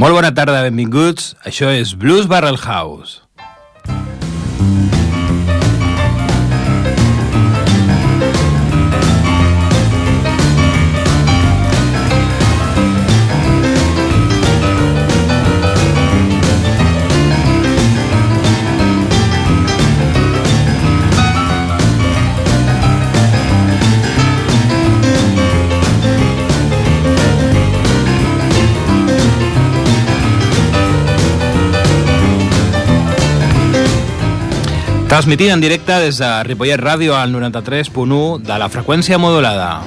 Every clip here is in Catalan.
Molt bona tarda, benvinguts. Això és Blues Barrel House. Transmitint en directe des de Ripollet Ràdio al 93.1 de la freqüència modulada.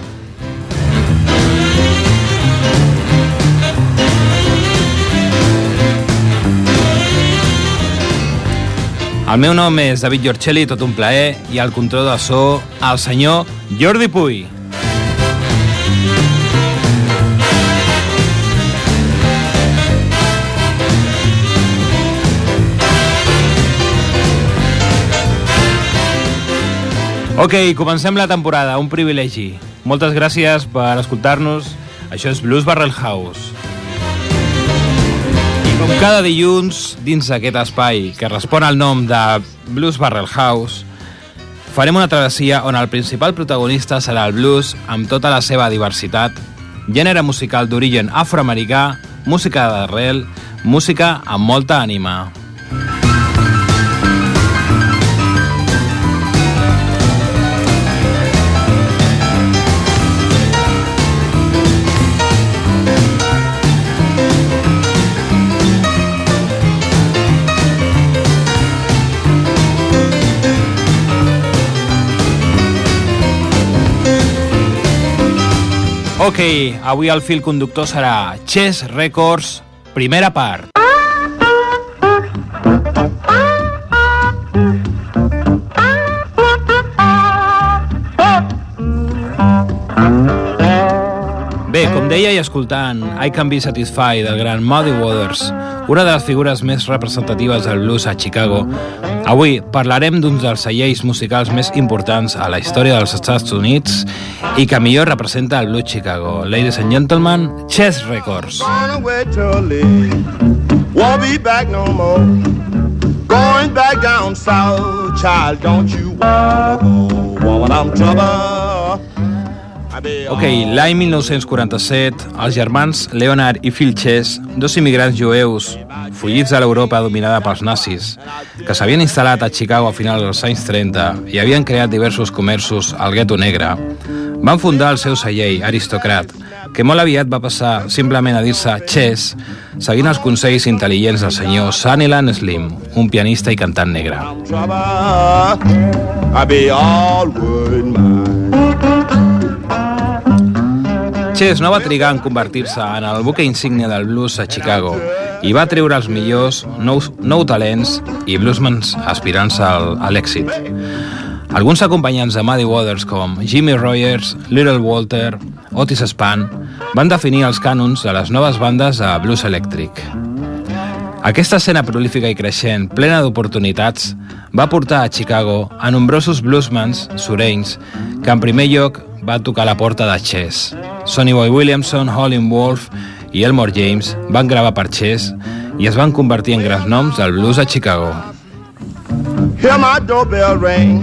El meu nom és David Giorcelli, tot un plaer, i al control de so, el senyor Jordi Puy. Ok, comencem la temporada, un privilegi. Moltes gràcies per escoltar-nos. Això és Blues Barrel House. I com cada dilluns, dins d'aquest espai que respon al nom de Blues Barrel House, farem una travessia on el principal protagonista serà el blues amb tota la seva diversitat, gènere musical d'origen afroamericà, música d'arrel, música amb molta ànima. Ok, avui el fil conductor serà Chess Records, primera part. Deia i escoltant I Can Be Satisfied del gran Muddy Waters, una de les figures més representatives del blues a Chicago, avui parlarem d'un dels cellers musicals més importants a la història dels Estats Units i que millor representa el blues Chicago. Ladies and gentlemen, Chess Records. Won't be back no more. Going back down south, child, don't you wanna go? Woman, I'm trouble. Ok, l'any 1947, els germans Leonard i Phil Chess, dos immigrants jueus fugits de l'Europa dominada pels nazis, que s'havien instal·lat a Chicago a finals dels anys 30 i havien creat diversos comerços al gueto negre, van fundar el seu celler, Aristocrat, que molt aviat va passar simplement a dir-se Chess, seguint els consells intel·ligents del senyor Sunnyland Slim, un pianista i cantant negre. I be all would Chess no va trigar en convertir-se en el buque insígnia del blues a Chicago i va treure els millors nous, nou talents i bluesmans aspirants al, a l'èxit. Alguns acompanyants de Muddy Waters com Jimmy Rogers, Little Walter, Otis Spann van definir els cànons de les noves bandes de blues elèctric. Aquesta escena prolífica i creixent, plena d'oportunitats, va portar a Chicago a nombrosos bluesmans surenys que en primer lloc va tocar la porta de Chess. Sonny Boy Williamson, Holling Wolf i Elmore James van gravar per Chess i es van convertir en grans noms del blues a Chicago. Hear my doorbell ring.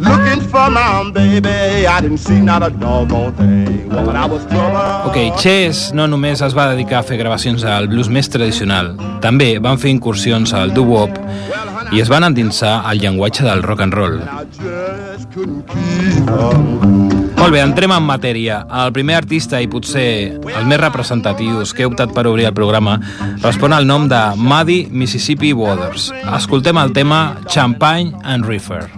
Looking for my baby. I didn't see not a doggone thing. Woman, I was trouble. Ok, Chess no només es va dedicar a fer gravacions al blues més tradicional, també van fer incursions al doo-wop i es van endinsar al llenguatge del rock and roll. Molt bé, entrem en matèria. El primer artista i potser els més representatius que he optat per obrir el programa respon al nom de Muddy Mississippi Waters. Escoltem el tema Champagne and Reefer.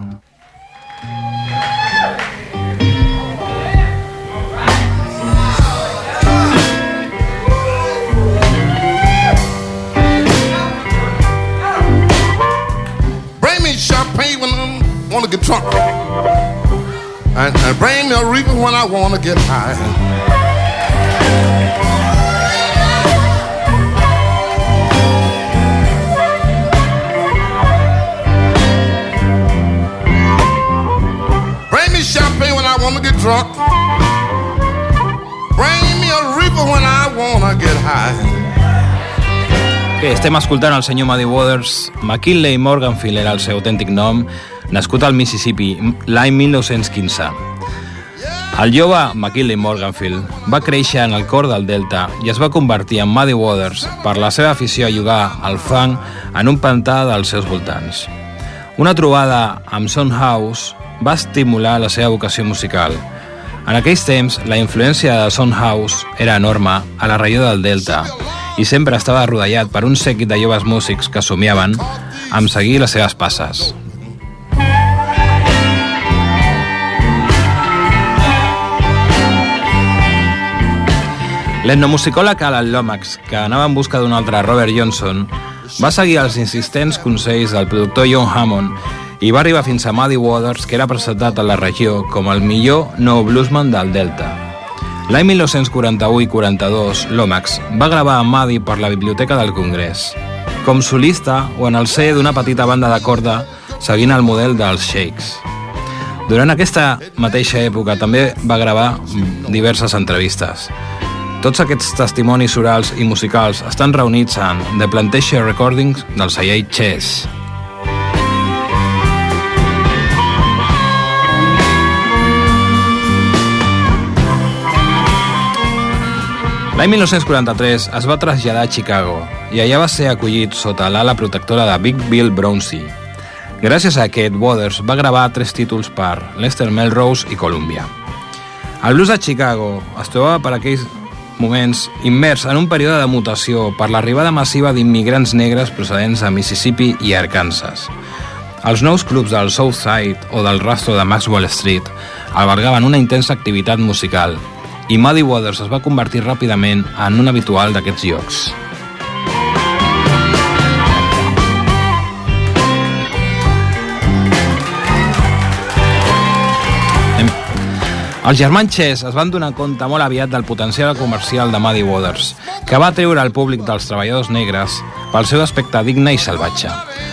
Bring me champagne when I wanna get drunk. And, and bring me a reaper when I wanna get high. Bring me champagne when I wanna get drunk. Bring me a reaper when I wanna get high. Bé, estem escoltant el senyor Muddy Waters. McKinley Morganfield era el seu autèntic nom, nascut al Mississippi l'any 1915. El jove McKinley Morganfield va créixer en el cor del Delta i es va convertir en Muddy Waters per la seva afició a jugar al fang en un pantà dels seus voltants. Una trobada amb Son House va estimular la seva vocació musical. En aquells temps, la influència de Son House era enorme a la regió del Delta i sempre estava rodellat per un seguit de joves músics que somiaven amb seguir les seves passes. L'etnomusicòleg Alan Lomax, que anava en busca d'un altre Robert Johnson, va seguir els insistents consells del productor John Hammond i va arribar fins a Muddy Waters, que era presentat a la regió com el millor nou bluesman del Delta. L'any 1941 i 42, Lomax va gravar amb Muddy per la Biblioteca del Congrés, com solista o en el ser d'una petita banda de corda seguint el model dels Shakes. Durant aquesta mateixa època també va gravar diverses entrevistes. Tots aquests testimonis orals i musicals estan reunits en The Plantation Recordings del celler Chess. L'any 1943 es va traslladar a Chicago i allà va ser acollit sota l'ala protectora de Big Bill Brownsey. Gràcies a aquest, Waters va gravar tres títols per Lester Melrose i Columbia. El blues de Chicago es trobava per aquells moments immers en un període de mutació per l'arribada massiva d'immigrants negres procedents de Mississippi i Arkansas. Els nous clubs del Southside o del rastro de Maxwell Street albergaven una intensa activitat musical i Muddy Waters es va convertir ràpidament en un habitual d'aquests llocs. Els germans Chess es van donar compte molt aviat del potencial comercial de Muddy Waters, que va treure al públic dels treballadors negres pel seu aspecte digne i salvatge,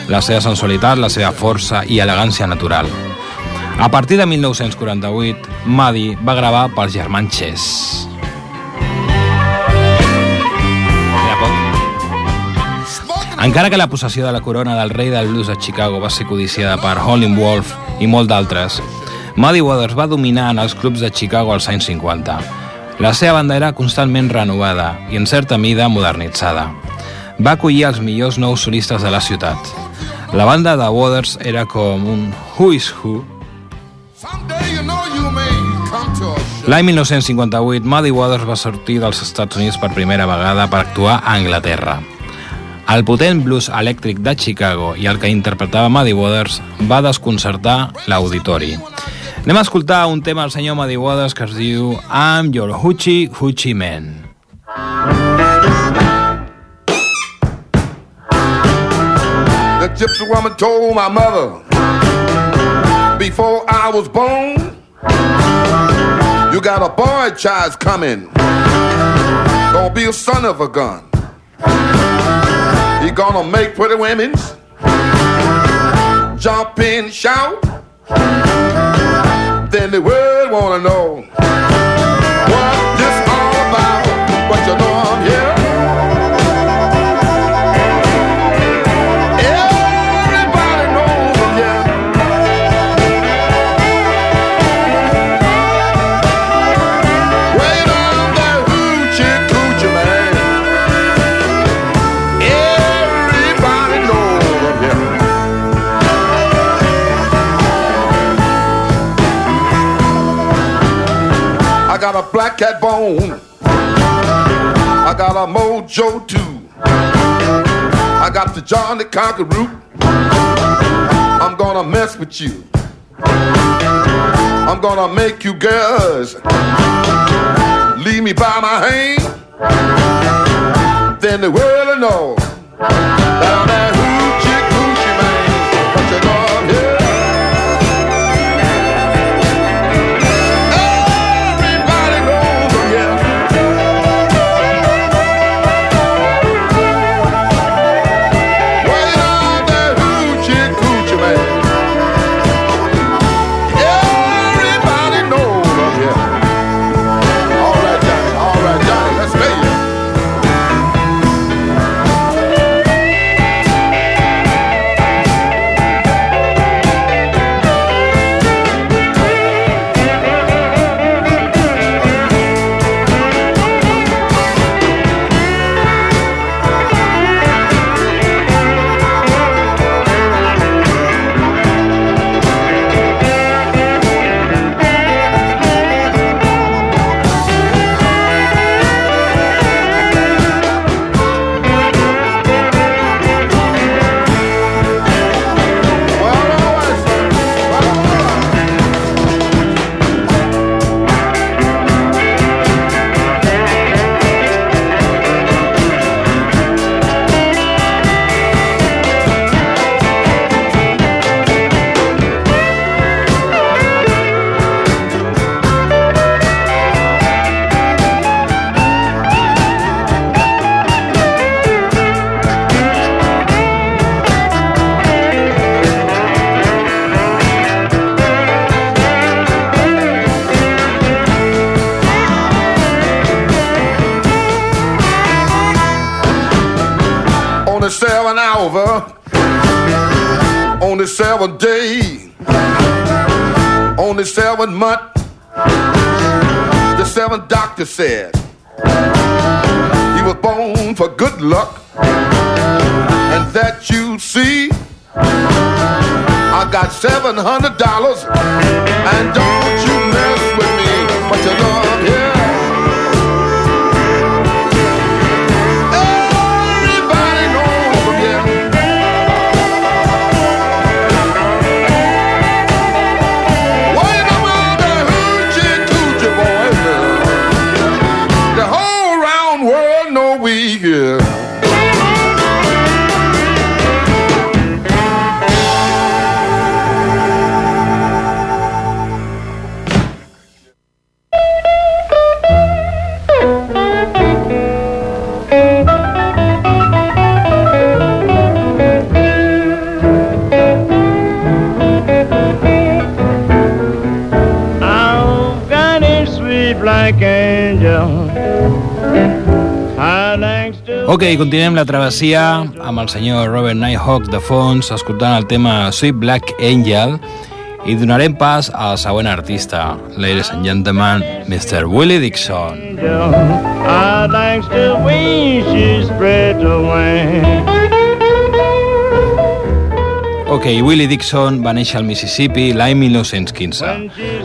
la seva sensualitat, la seva força i elegància natural. A partir de 1948, Muddy va gravar pels germans Chess. Encara que la possessió de la corona del rei del blues a Chicago va ser codiciada per Howlin' Wolf i molt d'altres, Muddy Waters va dominar en els clubs de Chicago als anys 50. La seva banda era constantment renovada i en certa mida modernitzada. Va acollir els millors nous solistes de la ciutat. La banda de Waters era com un who is who. L'any 1958, Muddy Waters va sortir dels Estats Units per primera vegada per actuar a Anglaterra. El potent blues elèctric de Chicago i el que interpretava Muddy Waters va desconcertar l'auditori. Anem a escoltar un tema del senyor Muddy Waters que es diu I'm your hoochie hoochie man. The gypsy woman told my mother before I was born, you got a boy child coming, gonna be a son of a gun. He gonna make pretty women jump and shout. Then the world wanna know bone. I got a mojo too. I got the Johnny Conquer root. I'm gonna mess with you. I'm gonna make you girls leave me by my hand. Then the world will know that I'm that seven. The seventh doctor said he was born for good luck, and that you see. I got seven hundred dollars, Ok, continuem la travessia amb el senyor Robert Nighthawk de fons, escoltant el tema Sweet Black Angel, i donarem pas al següent artista, ladies and gentlemen, Mr. Willie Dixon. angel. I like the way she spread the wings. Ok, Willie Dixon va néixer al Mississippi l'any 1915.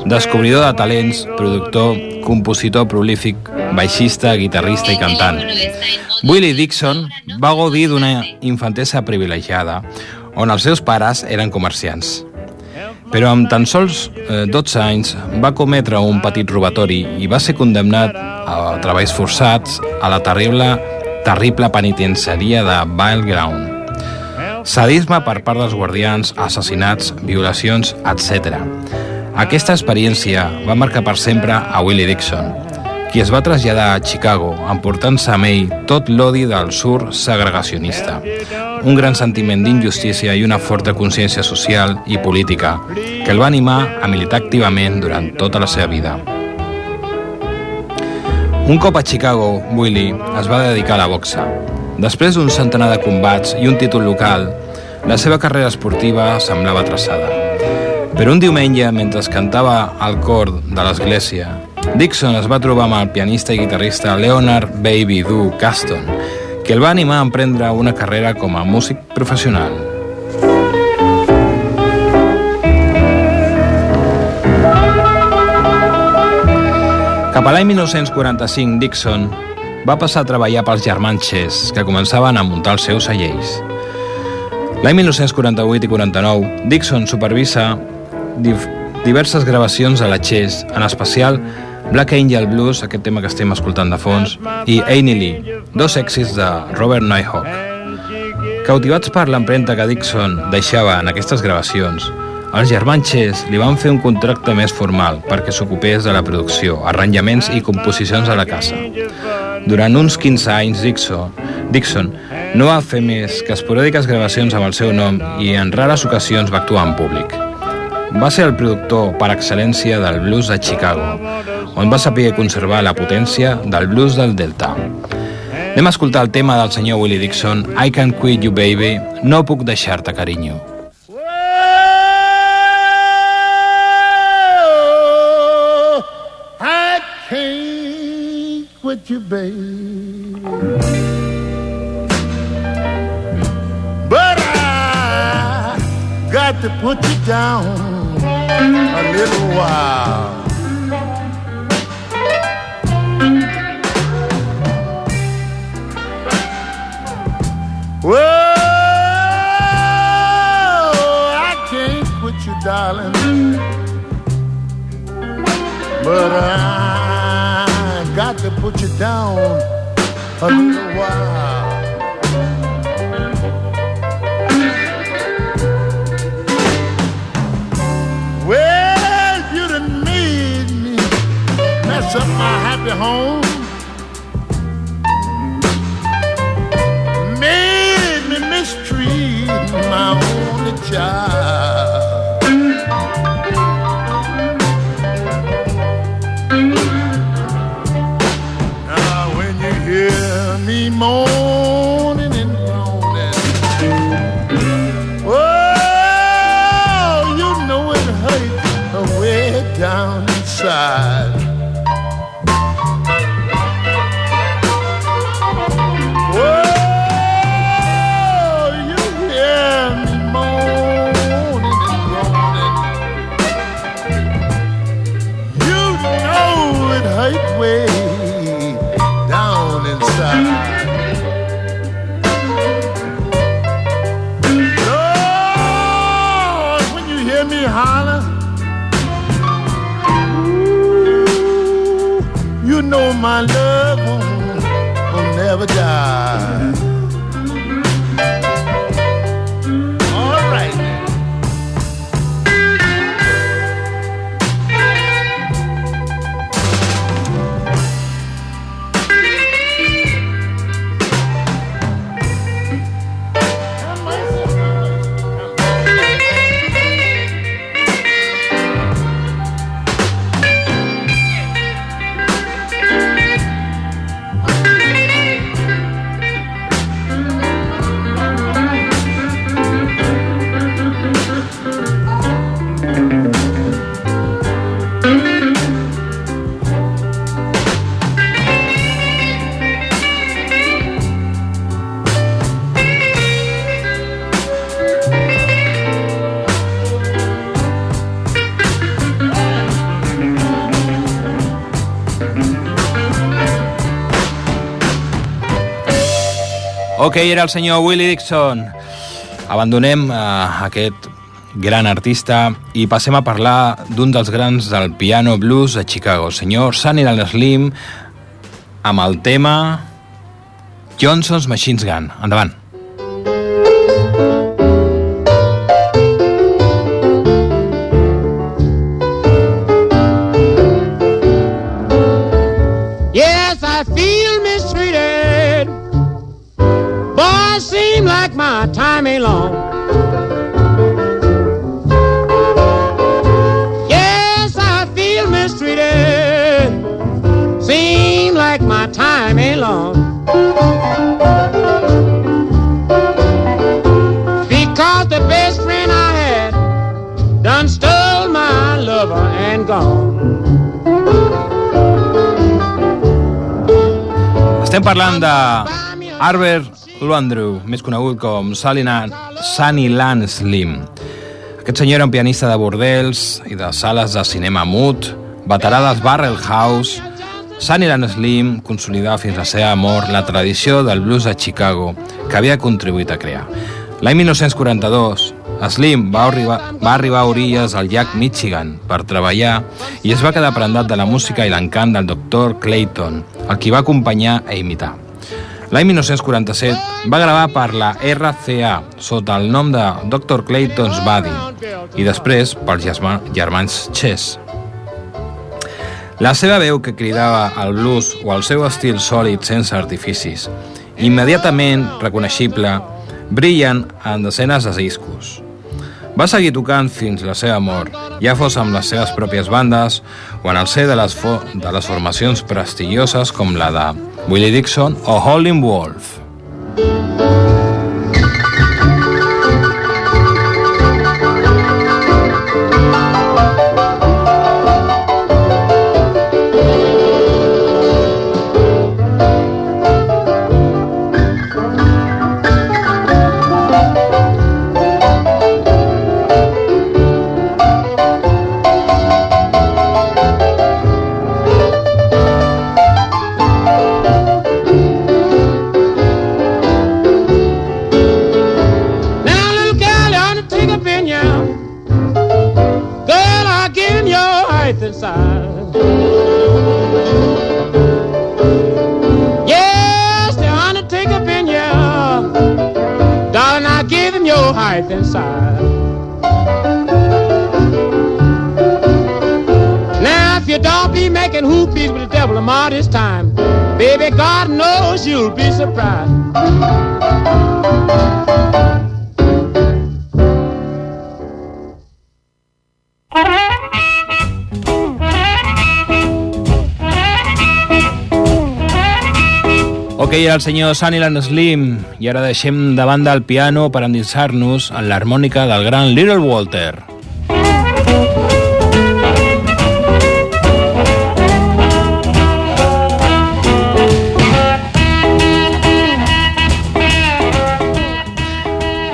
Descobridor de talents, productor, compositor prolífic, baixista, guitarrista i cantant. Willie Dixon va gaudir d'una infantesa privilegiada, on els seus pares eren comerciants. Però amb tan sols eh, 12 anys va cometre un petit robatori i va ser condemnat a treballs forçats a la terrible, terrible penitenciaria de Vile Ground. Sadisme per part dels guardians, assassinats, violacions, etc. Aquesta experiència va marcar per sempre a Willie Dixon, qui es va traslladar a Chicago emportant-se amb ell tot l'odi del sur segregacionista, un gran sentiment d'injustícia i una forta consciència social i política que el va animar a militar activament durant tota la seva vida. Un cop a Chicago, Willie es va dedicar a la boxa. Després d'un centenar de combats i un títol local, la seva carrera esportiva semblava traçada. Però un diumenge, mentre cantava al cor de l'església, Dixon es va trobar amb el pianista i guitarrista Leonard Baby Doo Caston, que el va animar a emprendre una carrera com a músic professional. Cap a l'any 1945, Dixon va passar a treballar pels germans Chess, que començaven a muntar els seus cellers. L'any 1948 i 49, Dixon supervisa div diverses gravacions a la Chess, en especial Black Angel Blues, aquest tema que estem escoltant de fons, i Annie Lee, dos èxits de Robert Nighthawk. Cautivats per l'empremta que Dixon deixava en aquestes gravacions, els germans Chess li van fer un contracte més formal perquè s'ocupés de la producció, arranjaments i composicions a la casa. Durant uns 15 anys, Dixon, Dixon no va fer més que esporàdiques gravacions amb el seu nom i en rares ocasions va actuar en públic. Va ser el productor per excel·lència del blues de Chicago, on va saber conservar la potència del blues del Delta. Anem a escoltar el tema del senyor Willie Dixon, I Can't Quit You Baby, No puc deixar-te, carinyo. You, baby. But I got to put you down a little while. Well, I can't quit you, darling. But I to put you down a little while. Well, you done made me mess up my happy home. Made me mistreat my only child. anymore. Ok, era el senyor Willie Dixon. Abandonem uh, aquest gran artista i passem a parlar d'un dels grans del piano blues a Chicago, senyor Sunny Lan Slim, amb el tema Johnson's Machine Gun. Endavant. Parlant de Albert Luandrew, més conegut com Sunnyland, Sunnyland Slim. Aquest senyor era un pianista de bordels i de sales de cinema mut, veterà dels Barrel House, Sunnyland Slim consolidava fins a la seva mort la tradició del blues a Chicago que havia contribuït a crear. L'any 1942, Slim va arribar, va arribar a orilles al llac Michigan per treballar i es va quedar prendat de la música i l'encant del Dr. Clayton, el qui va acompanyar a imitar. L'any 1947 va gravar per la RCA sota el nom de Dr. Clayton's Buddy i després pels germa- germans Chess. La seva veu que cridava al blues o el seu estil sòlid sense artificis, immediatament reconeixible, brillen en desenes de discos. Va seguir tocant fins la seva mort, ja fos amb les seves pròpies bandes o en el ser de les, de les formacions prestigioses com la de Willie Dixon o Howlin' Wolf. If you don't be making hoopies with the devil all this time, baby, God knows you'll be surprised. Ok, era el senyor Sunnyland Slim i ara deixem de banda el piano per endinsar-nos en l'harmònica del gran Little Walter.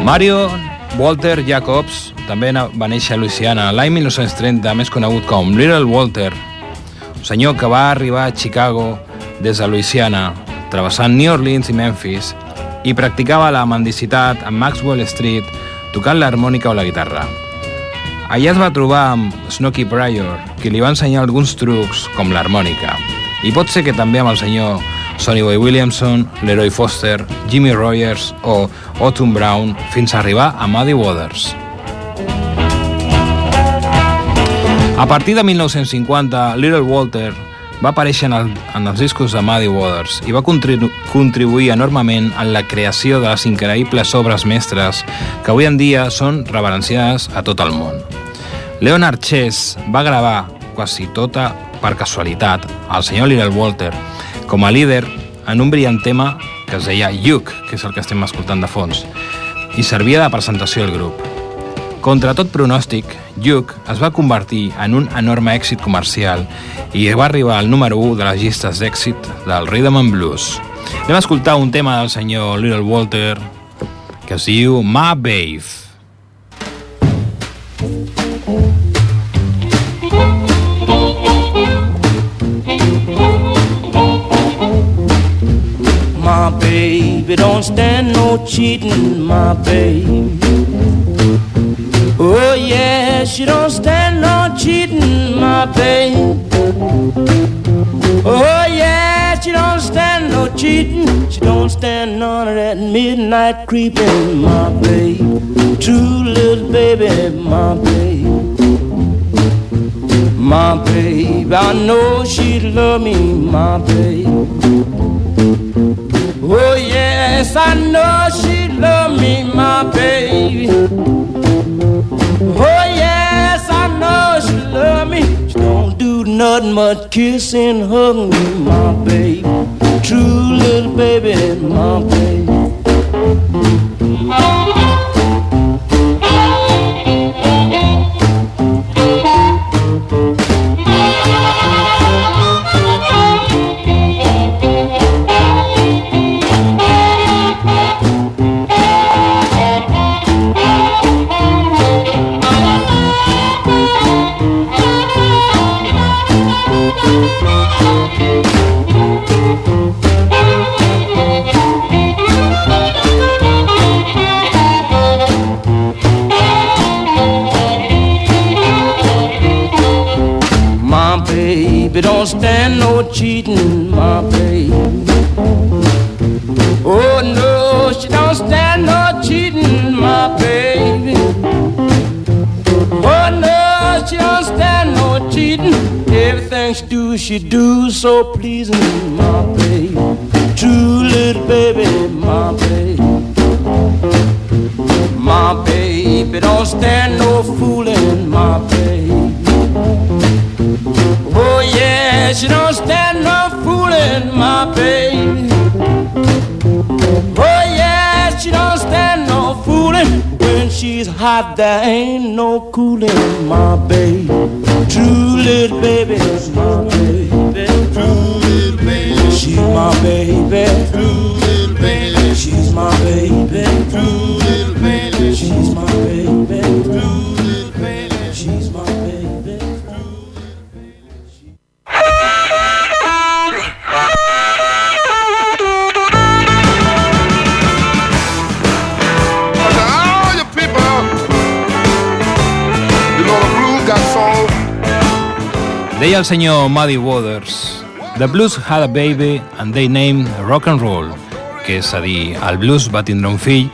Mario Walter Jacobs també va néixer a Louisiana l'any 1930, més conegut com Little Walter, un senyor que va arribar a Chicago des de Louisiana, travessant New Orleans i Memphis, i practicava la mendicitat a Maxwell Street tocant l'harmònica o la guitarra. Allà es va trobar amb Snooky Pryor, qui li va ensenyar alguns trucs com l'harmònica. i pot ser que també amb el senyor Sonny Boy Williamson, Leroy Foster, Jimmy Rogers o Autumn Brown fins a arribar a Muddy Waters. A partir de 1950, Little Walter va aparèixer en, el, en els discos de Muddy Waters i va contribu contribuir enormement en la creació de les increïbles obres mestres que avui en dia són reverenciades a tot el món. Leonard Chess va gravar quasi tota per casualitat el senyor Little Walter com a líder en un brillant tema que es deia Yuk, que és el que estem escoltant de fons, i servia de presentació al grup. Contra tot pronòstic, Yuk es va convertir en un enorme èxit comercial i va arribar al número 1 de les llistes d'èxit del Rhythm and Blues. A escoltar un tema del senyor Little Walter que es diu My Babe. My baby don't stand no cheating, my baby. Oh yeah, she don't stand no cheating, my baby. Oh yeah, she don't stand no cheating. She don't stand none of that midnight creeping, my baby. True little baby, my baby. My baby, I know she'd love me, my babe. Yes, I know she'd love me, my baby. Oh yes, I know she love me. She don't do nothing but kiss and hug me, my baby. True little baby, my baby. My baby don't stand no cheating, my baby. Oh no, she don't stand no cheating, my baby. Oh no, she don't stand no cheating. Everything she do, she do so pleasing, my baby. True little baby, my baby. My baby don't stand no fooling, my baby. Yeah, she don't stand no fooling, my baby. Oh yeah, she don't stand no fooling. When she's hot, there ain't no cooling, my baby. True little baby, my baby. True little baby, she's my baby. True little baby, she's my baby. True little Deia el senyor Muddy Waters The blues had a baby and they named rock and roll que és a dir, el blues va tindre un fill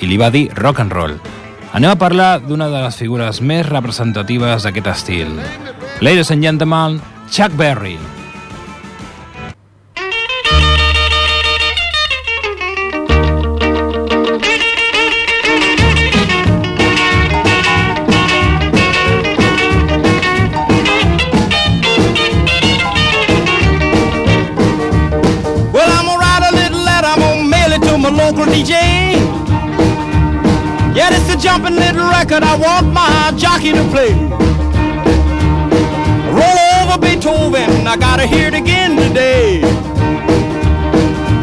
i li va dir rock and roll. Anem a parlar d'una de les figures més representatives d'aquest estil. Ladies and gentlemen, Chuck Berry. Well, A little record I want my jockey to play. Roll over Beethoven, I gotta hear it again today.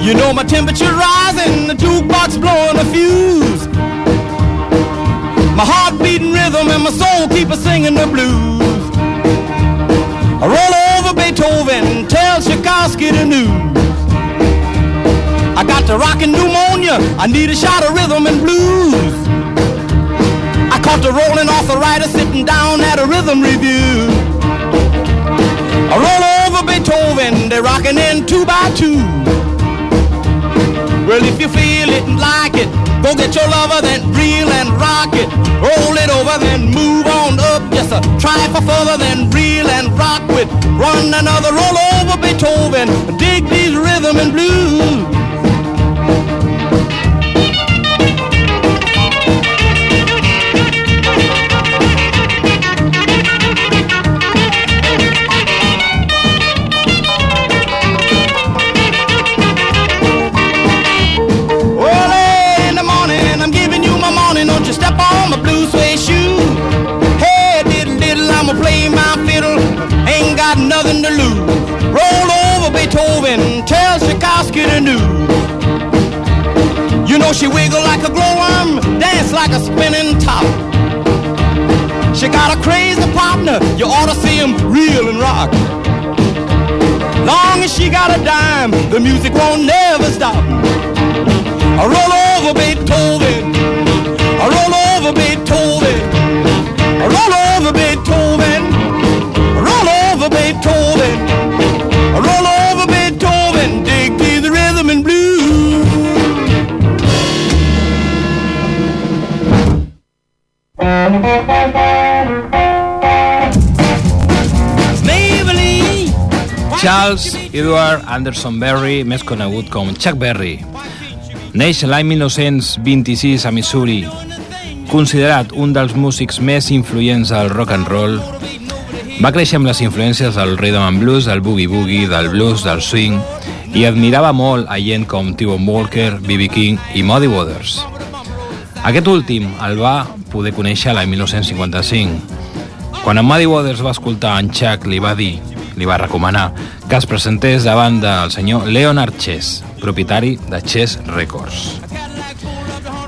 You know my temperature rising, the jukebox blowing a fuse. My heart beating rhythm and my soul keep a singing the blues. I roll over Beethoven, tell Tchaikovsky the news. I got the rockin' pneumonia. I need a shot of rhythm and blues. Caught the rolling arthritis sitting down at a rhythm review. I roll over Beethoven, they're rocking in two by two. Well, if you feel it and like it, go get your lover, then reel and rock it. Roll it over, then move on up. Just a try for further, then reel and rock with. Run another roll over Beethoven. Dig these rhythm and blues. You know she wiggle like a glowworm, dance like a spinning top. She got a crazy partner, you ought to see him reel and rock. Long as she got a dime, the music won't never stop. I roll over Beethoven. I roll over Beethoven. Charles Edward Anderson Berry, més conegut com Chuck Berry. Neix l'any 1926 a Missouri. Considerat un dels músics més influents del rock and roll, va créixer amb les influències del rhythm and blues, del boogie-boogie, del blues, del swing, i admirava molt a gent com T-Bone Walker, B.B. King i Muddy Waters. Aquest últim el va poder conèixer l'any 1955. Quan en Muddy Waters va escoltar en Chuck, li va dir, li va recomanar, que es presentés davant del senyor Leonard Chess, propietari de Chess Records.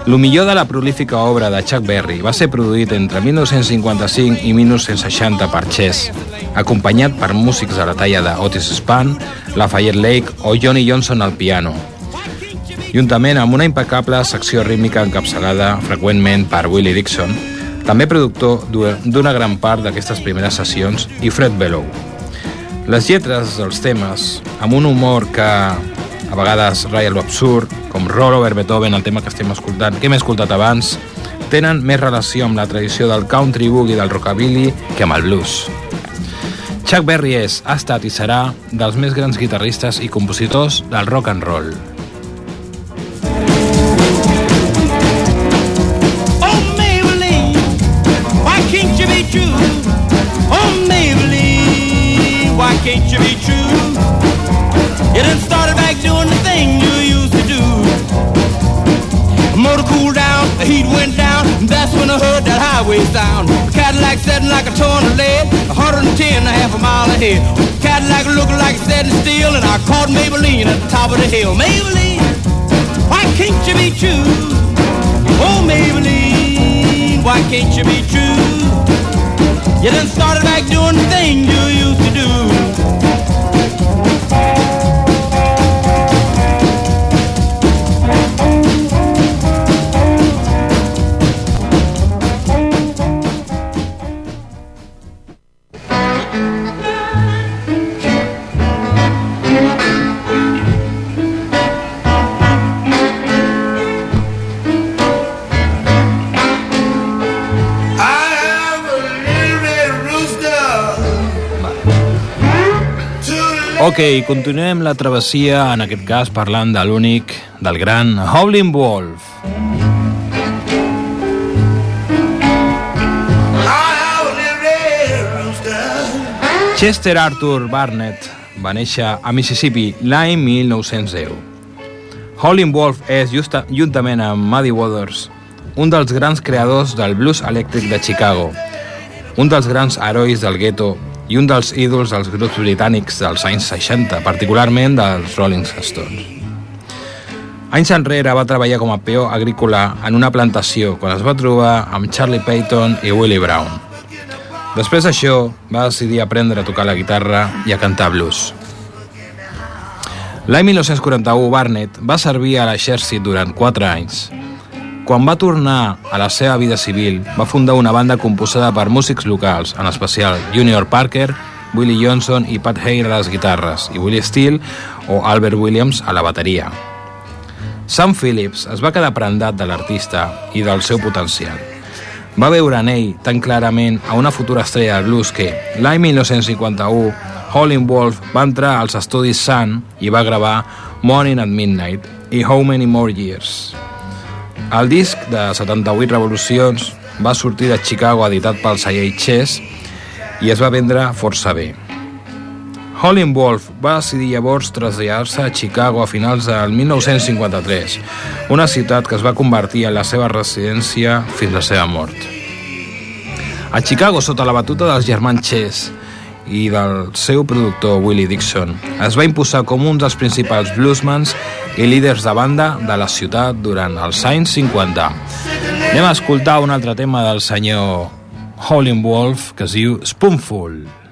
Lo millor de la prolífica obra de Chuck Berry va ser produït entre 1955 i 1960 per Chess, acompanyat per músics de la talla de Otis Spann, Lafayette Lake o Johnny Johnson al piano, juntament amb una impecable secció rítmica encapçalada freqüentment per Willie Dixon, també productor d'una gran part d'aquestes primeres sessions, i Fred Bellow. Les lletres dels temes, amb un humor que a vegades ratlla lo absurd, com Roll Over Beethoven, el tema que estem escoltant, que hem escoltat abans, tenen més relació amb la tradició del country boogie del rockabilly que amb el blues. Chuck Berry és, ha estat i serà dels més grans guitarristes i compositors del rock and roll. Ahead. Cadillac looking like setting still, and I caught Maybelline at the top of the hill. Maybelline, why can't you be true? Oh, Maybelline, why can't you be true? You done started back doing the thing you used to do. Ok, continuem la travessia, en aquest cas parlant de l'únic, del gran Howlin' Wolf. Chester Arthur Barnett va néixer a Mississippi l'any 1910. Howlin' Wolf és, justa, juntament amb Muddy Waters, un dels grans creadors del blues elèctric de Chicago, un dels grans herois del gueto i un dels ídols dels grups britànics dels anys 60, particularment dels Rolling Stones. Anys enrere va treballar com a peó agrícola en una plantació quan es va trobar amb Charlie Payton i Willie Brown. Després d'això, va decidir aprendre a tocar la guitarra i a cantar blues. L'any 1941, Barnett va servir a l'exèrcit durant 4 anys. Quan va tornar a la seva vida civil, va fundar una banda composada per músics locals, en especial Junior Parker, Willie Johnson i Pat Hale a les guitarres, i Willie Steele o Albert Williams a la bateria. Sam Phillips es va quedar prendat de l'artista i del seu potencial. Va veure en ell tan clarament a una futura estrella del blues que, l'any 1951, Howlin' Wolf va entrar als estudis Sun i va gravar Morning at Midnight i How Many More Years. El disc de 78 revolucions va sortir de Chicago editat pel celler Chess i es va vendre força bé. Howlin' Wolf va decidir llavors traslladar-se a Chicago a finals del 1953, una ciutat que es va convertir en la seva residència fins la seva mort. A Chicago, sota la batuta dels germans Chess i del seu productor Willie Dixon, es va imposar com un dels principals bluesmans i líders de banda de la ciutat durant els anys 50. Anem a escoltar un altre tema del senyor Howlin' Wolf que es diu Spoonful. It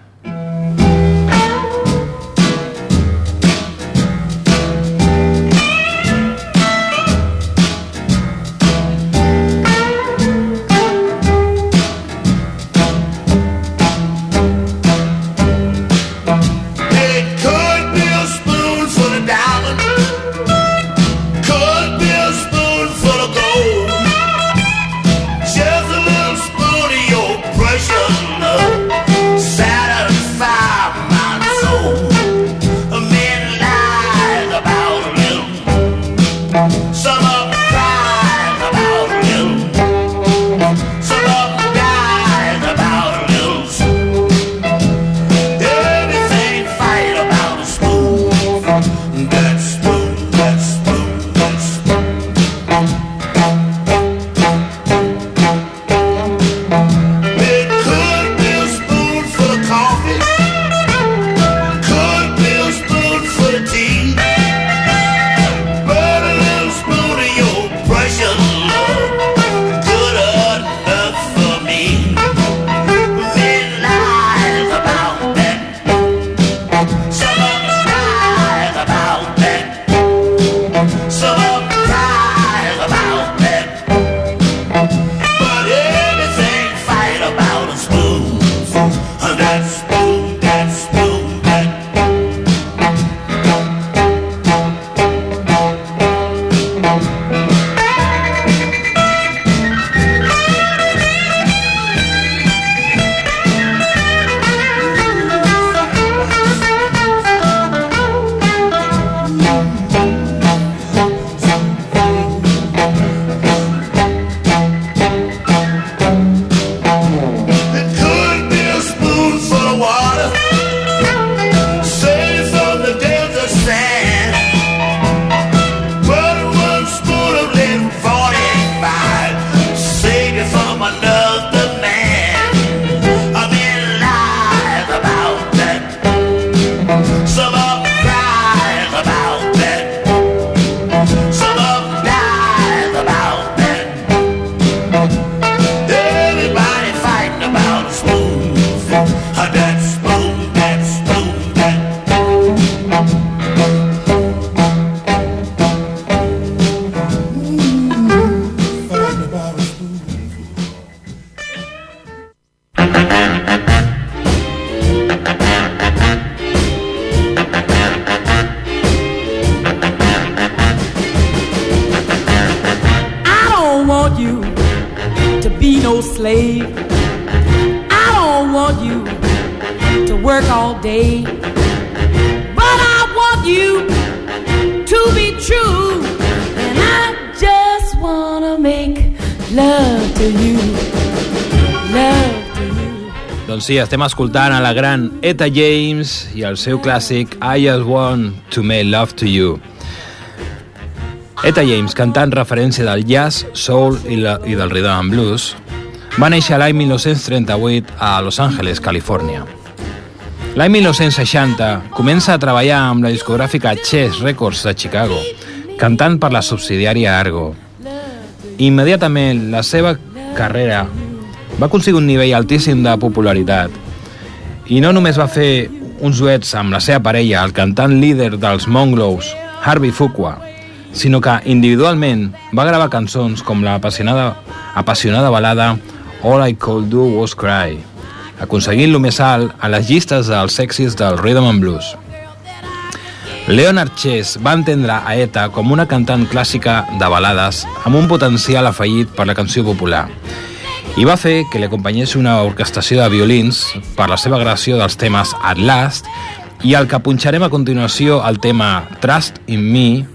Doncs sí, estem escoltant a la gran Eta James i el seu clàssic I Just Want to Make Love to You. Eta James, cantant referència del jazz, soul i, la, i del rhythm and blues, va néixer l'any 1938 a Los Angeles, Califòrnia. L'any 1960 comença a treballar amb la discogràfica Chess Records de Chicago, cantant per la subsidiària Argo. Immediatament la seva carrera va aconseguir un nivell altíssim de popularitat i no només va fer uns duets amb la seva parella, el cantant líder dels Mongrels, Harvey Fuqua, sinó que individualment va gravar cançons com la apassionada, apassionada balada All I Could Do Was Cry aconseguint lo més alt a les llistes dels èxits del Rhythm and Blues. Leonard Chess va entendre a Eta com una cantant clàssica de balades amb un potencial afegit per la canció popular i va fer que li acompanyés una orquestació de violins per la seva gravació dels temes At Last i el que punxarem a continuació el tema Trust in Me,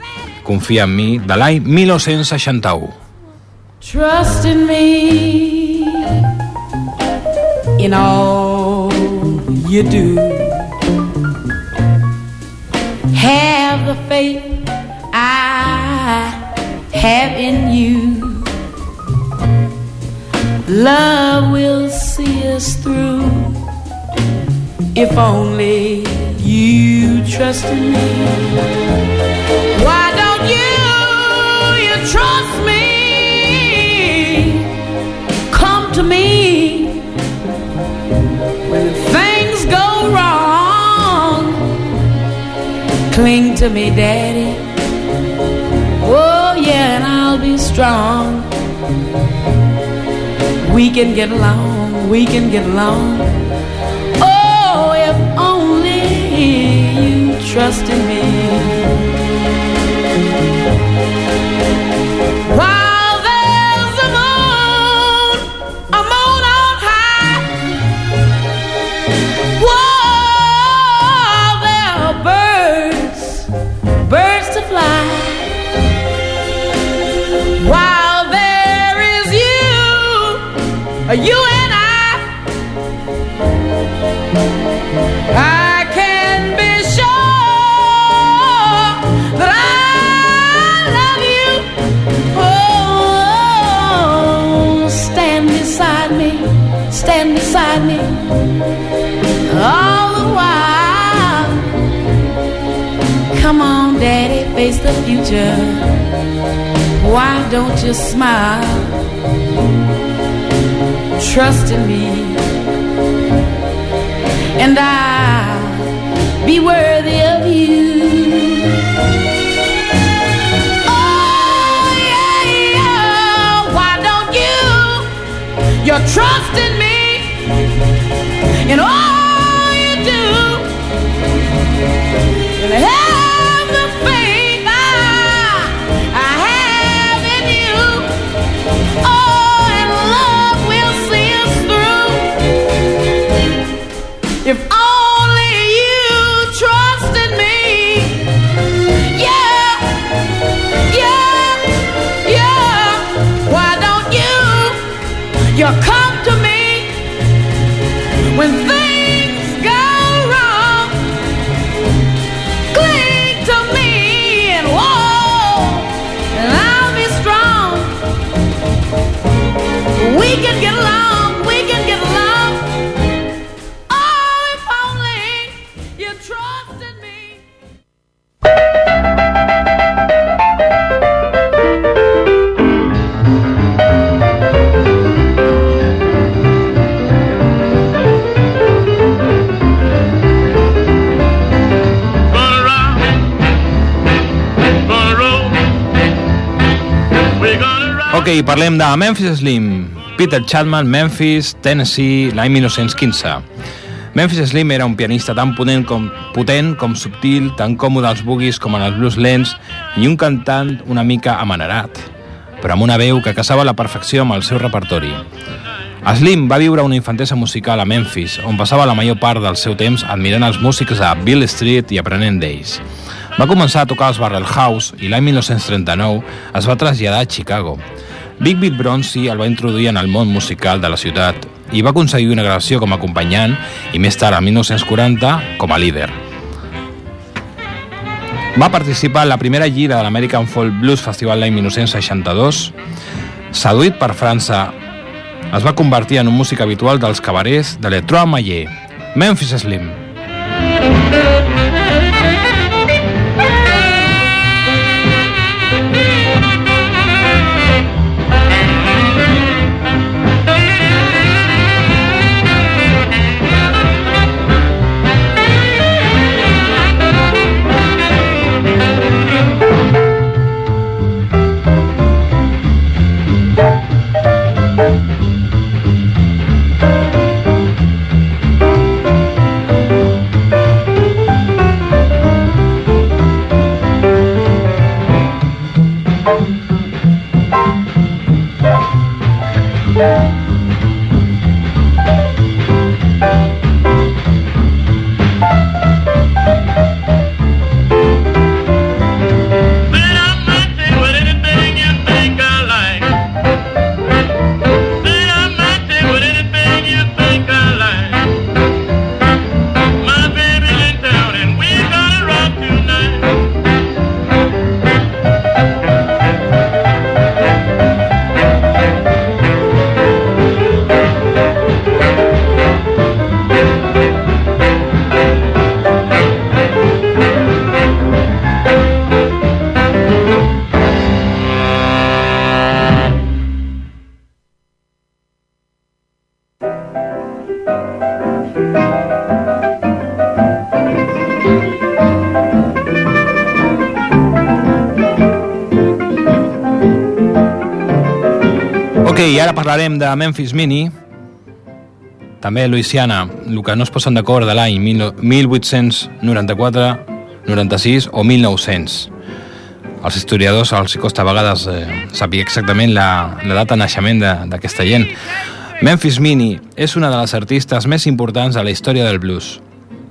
Confia en mi, de l'any 1961. Trust in me in all you do. Have the faith I have in you. Love will see us through if only you trust in me. Why don't you, you trust me? Come to me when things go wrong. Cling to me, Daddy. Oh, yeah, and I'll be strong. We can get along, we can get along. Oh, if only you trust in me. Can get along, we can get along. Oh, if only you trust in me. Gonna rock, gonna roll. We're gonna rock. Ok, parlem de Memphis Slim. Peter Chapman, Memphis, Tennessee, l'any 1915. Memphis Slim era un pianista tan potent com, potent com subtil, tan còmode als boogies com en els blues lents, i un cantant una mica amanerat, però amb una veu que casava la perfecció amb el seu repertori. Slim va viure una infantesa musical a Memphis, on passava la major part del seu temps admirant els músics a Bill Street i aprenent d'ells. Va començar a tocar els Barrel House i l'any 1939 es va traslladar a Chicago. Big Beat Bronzy el va introduir en el món musical de la ciutat i va aconseguir una gravació com a acompanyant i més tard, el 1940, com a líder. Va participar en la primera gira de l'American Folk Blues Festival l'any 1962. Seduït per França, es va convertir en un músic habitual dels cabarets de l'Electro Mayer, Memphis Slim. I ara parlarem de Memphis Mini, també Louisiana, el que no es posen d'acord de l'any 1894, 96 o 1900. Als historiadors els costa a vegades eh, saber exactament la, la data de naixement d'aquesta gent. Memphis Mini és una de les artistes més importants de la història del blues.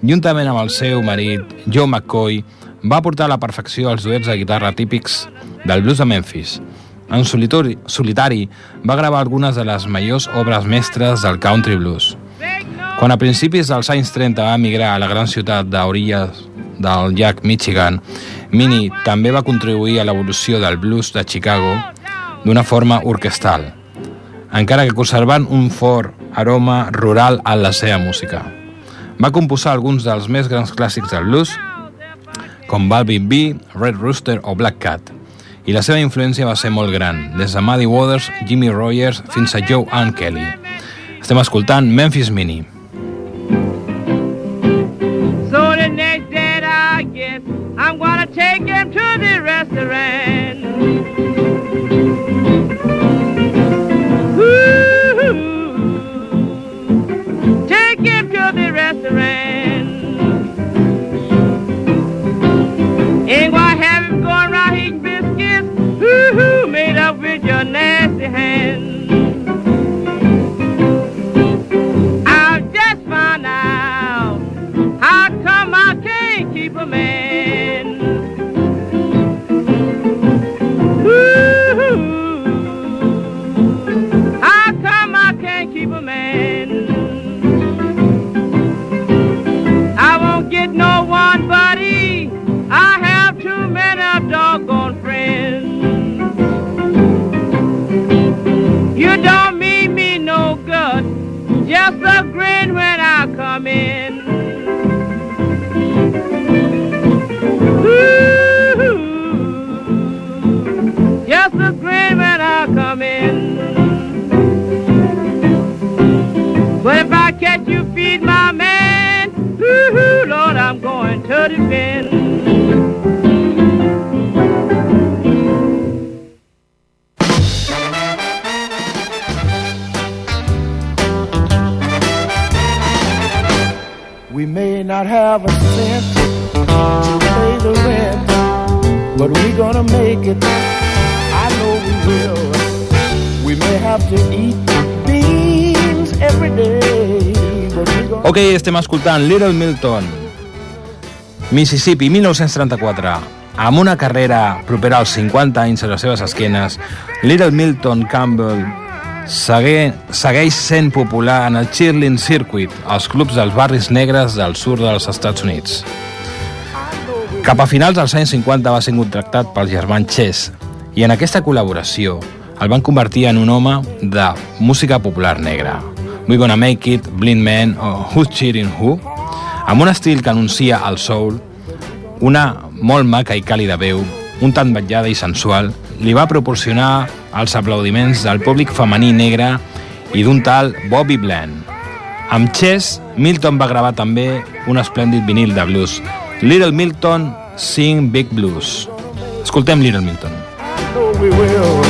Juntament amb el seu marit, Joe McCoy, va portar a la perfecció els duets de guitarra típics del blues de Memphis. En solitari, solitari va gravar algunes de les millors obres mestres del country blues. Quan a principis dels anys 30 va emigrar a la gran ciutat d'orilles del llac Michigan, Mini també va contribuir a l'evolució del blues de Chicago d'una forma orquestal, encara que conservant un fort aroma rural en la seva música. Va composar alguns dels més grans clàssics del blues, com Balvin B, Red Rooster o Black Cat, i la seva influència va ser molt gran, des de Muddy Waters, Jimmy Rogers fins a Joe Ann Kelly. Estem escoltant Memphis Mini. So the next day I guess I'm gonna take him to the restaurant. You don't mean me no good. Just a grin when I come in. Ooh, just a grin when I come in. But if I catch you feed my man, ooh, Lord, I'm going to bin. We may not have a cent to pay the rent, but we're gonna make it. I know we will. We may have to eat beans every day. Ok, estem escoltant Little Milton, Mississippi, 1934. Amb una carrera propera als 50 anys a les seves esquenes, Little Milton Campbell segue, segueix sent popular en el cheerleading circuit, els clubs dels barris negres del sud dels Estats Units. Cap a finals dels anys 50 va ser contractat pel germà Chess i en aquesta col·laboració el van convertir en un home de música popular negra. We Gonna Make It, Blind Man o Who's Cheering Who, amb un estil que anuncia el soul, una molt maca i càlida veu, un tant vetllada i sensual, li va proporcionar els aplaudiments del públic femení negre i d'un tal Bobby Bland. Amb Chess, Milton va gravar també un esplèndid vinil de blues, Little Milton Sing Big Blues. Escoltem Little Milton. know we will.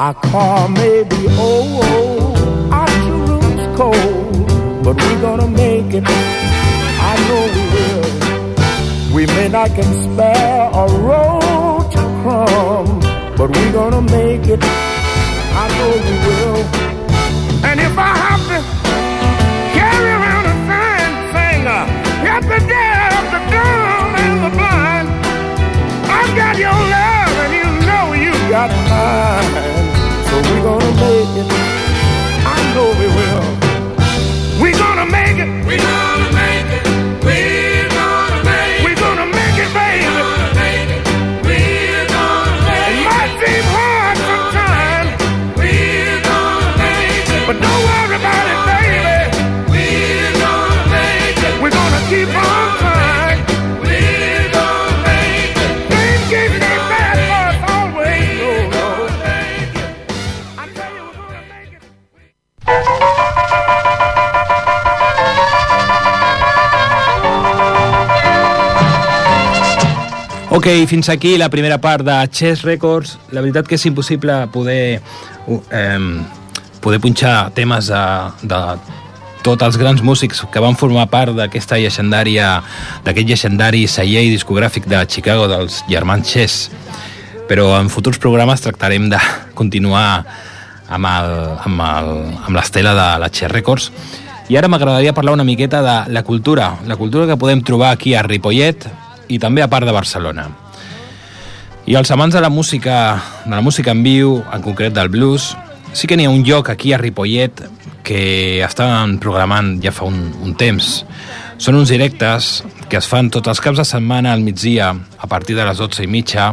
Our car may be old, our two rooms cold, but we're gonna make it. I know we will. We may not can spare a road to crumb, but we're gonna make it. I know we will. And if I have to carry around a sign saying, "Help the deaf, the dumb, and the blind," I've got your love, and you know you got mine. We're gonna make it. I know we will. We're gonna make it. Gonna Ok, fins aquí la primera part de Chess Records. La veritat que és impossible poder, uh, eh, poder punxar temes de, de tots els grans músics que van formar part d'aquesta llegendària d'aquest llegendari celler discogràfic de Chicago dels germans Chess. Però en futurs programes tractarem de continuar amb el- amb el- amb l'estela de la Chess Records. I ara m'agradaria parlar una miqueta de la cultura, la cultura que podem trobar aquí a Ripollet i també a part de Barcelona. I els amants de la música, de la música en viu, en concret del blues, sí que n'hi ha un lloc aquí a Ripollet que estan programant ja fa un, un temps. Són uns directes que es fan tots els caps de setmana al migdia a partir de les 12 i mitja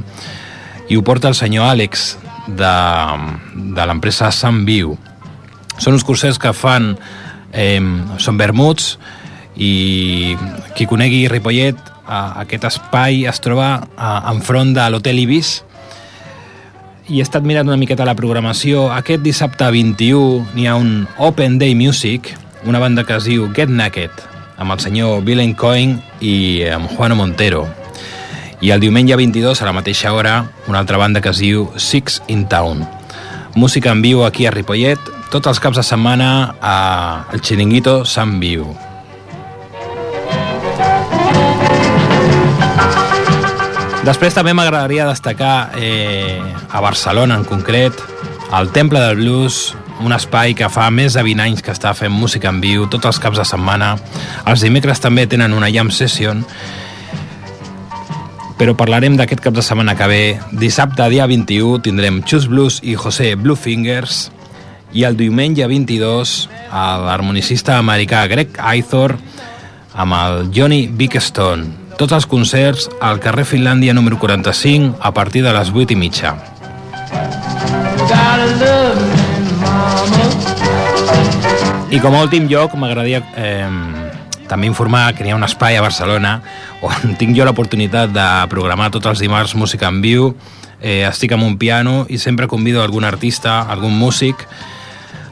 i ho porta el senyor Àlex de, de l'empresa Sant Viu. Són uns cursers que fan... Eh, són vermuts i qui conegui Ripollet aquest espai es troba enfront de l'Hotel Ibis i he estat mirant una miqueta la programació. Aquest dissabte 21 n'hi ha un Open Day Music, una banda que es diu Get Naked, amb el senyor Villain Coin i amb Juano Montero. I el diumenge 22, a la mateixa hora, una altra banda que es diu Six in Town. Música en viu aquí a Ripollet, tots els caps de setmana a el Chiringuito Sant Viu. Després també m'agradaria destacar eh, a Barcelona en concret el Temple del Blues, un espai que fa més de 20 anys que està fent música en viu tots els caps de setmana. Els dimecres també tenen una jam session però parlarem d'aquest cap de setmana que ve. Dissabte, dia 21, tindrem Chus Blues i José Bluefingers i el diumenge 22 l'harmonicista americà Greg Aithor amb el Johnny Bickstone. Tots els concerts al carrer Finlàndia número 45 a partir de les 8 i mitja. I com a últim lloc m'agradaria eh, també informar que n'hi ha un espai a Barcelona on tinc jo l'oportunitat de programar tots els dimarts música en viu. Eh, estic amb un piano i sempre convido algun artista, algun músic.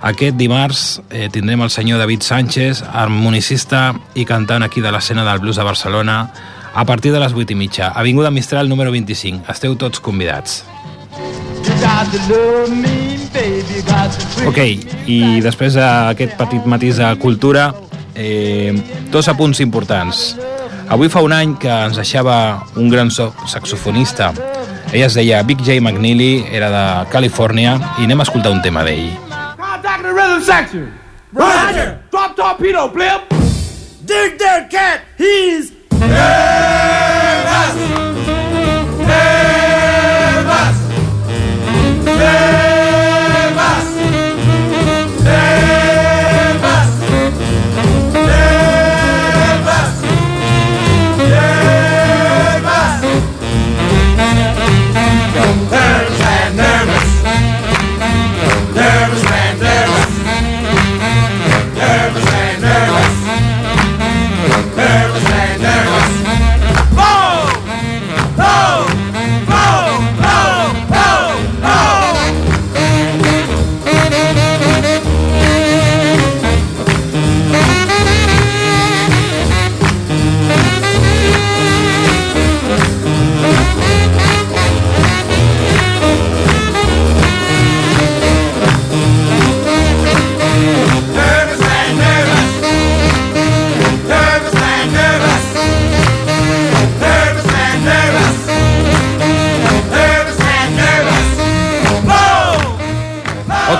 Aquest dimarts eh, tindrem el senyor David Sánchez, harmonicista i cantant aquí de l'escena del blues de Barcelona a partir de les 8 i mitja. Avinguda Mistral número 25. Esteu tots convidats. Ok, i després d'aquest petit matís de cultura, eh, dos apunts importants. Avui fa un any que ens deixava un gran so- saxofonista. Ella es deia Big J. McNeely, era de Califòrnia, i anem a escoltar un tema d'ell. Contact the rhythm section. Roger. Drop torpedo, blimp. Dig that cat. He's nervous.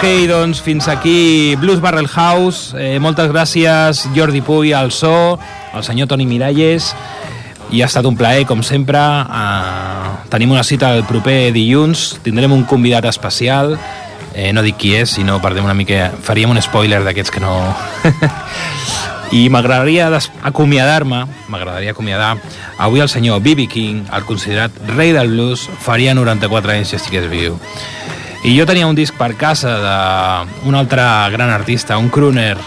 Ok, doncs fins aquí Blues Barrel House. Eh, moltes gràcies Jordi Puy al so, al senyor Toni Miralles i ha estat un plaer, com sempre. Eh, tenim una cita el proper dilluns, tindrem un convidat especial, eh, no dic qui és, sinó perdem una mica... faríem un spoiler d'aquests que no... I m'agradaria acomiadar-me, m'agradaria acomiadar avui el senyor B.B. King, el considerat rei del blues, faria 94 anys si estigués viu. I jo tenia un disc per casa d'un altre gran artista, un crooner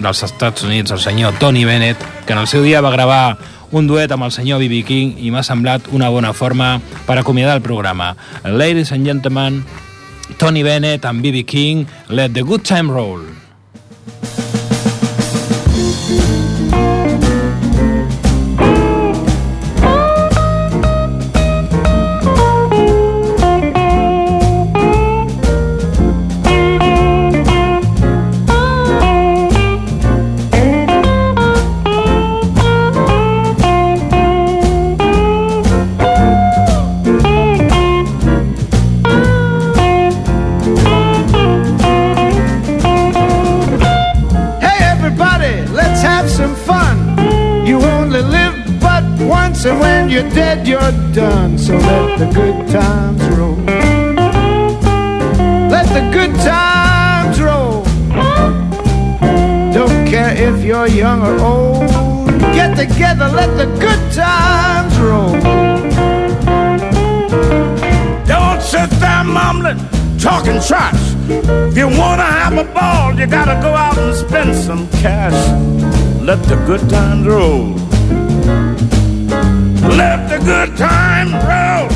dels Estats Units, el senyor Tony Bennett, que en el seu dia va gravar un duet amb el senyor B.B. King i m'ha semblat una bona forma per acomiadar el programa. Ladies and gentlemen, Tony Bennett and B.B. King, let the good time roll. Talking trash. If you wanna have a ball, you gotta go out and spend some cash. Let the good times roll. Let the good times roll.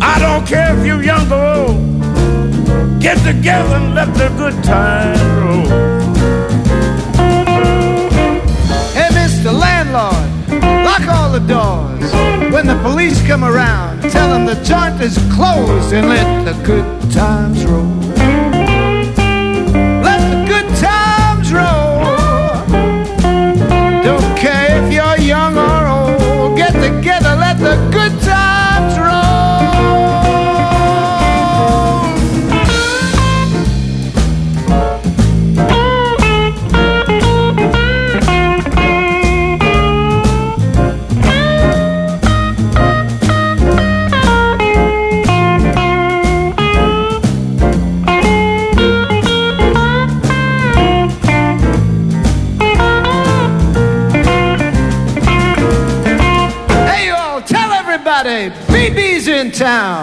I don't care if you're young or old. Get together and let the good times roll. Hey, Mr. Landlord, lock all the doors. When the police come around, tell them the joint is closed and let the good times roll.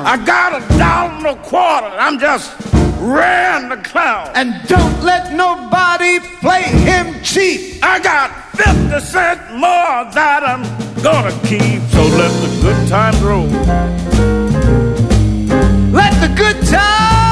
I got a dollar and a quarter. I'm just raring the clown. And don't let nobody play him cheap. I got 50 cents more that I'm gonna keep. So let the good times roll. Let the good times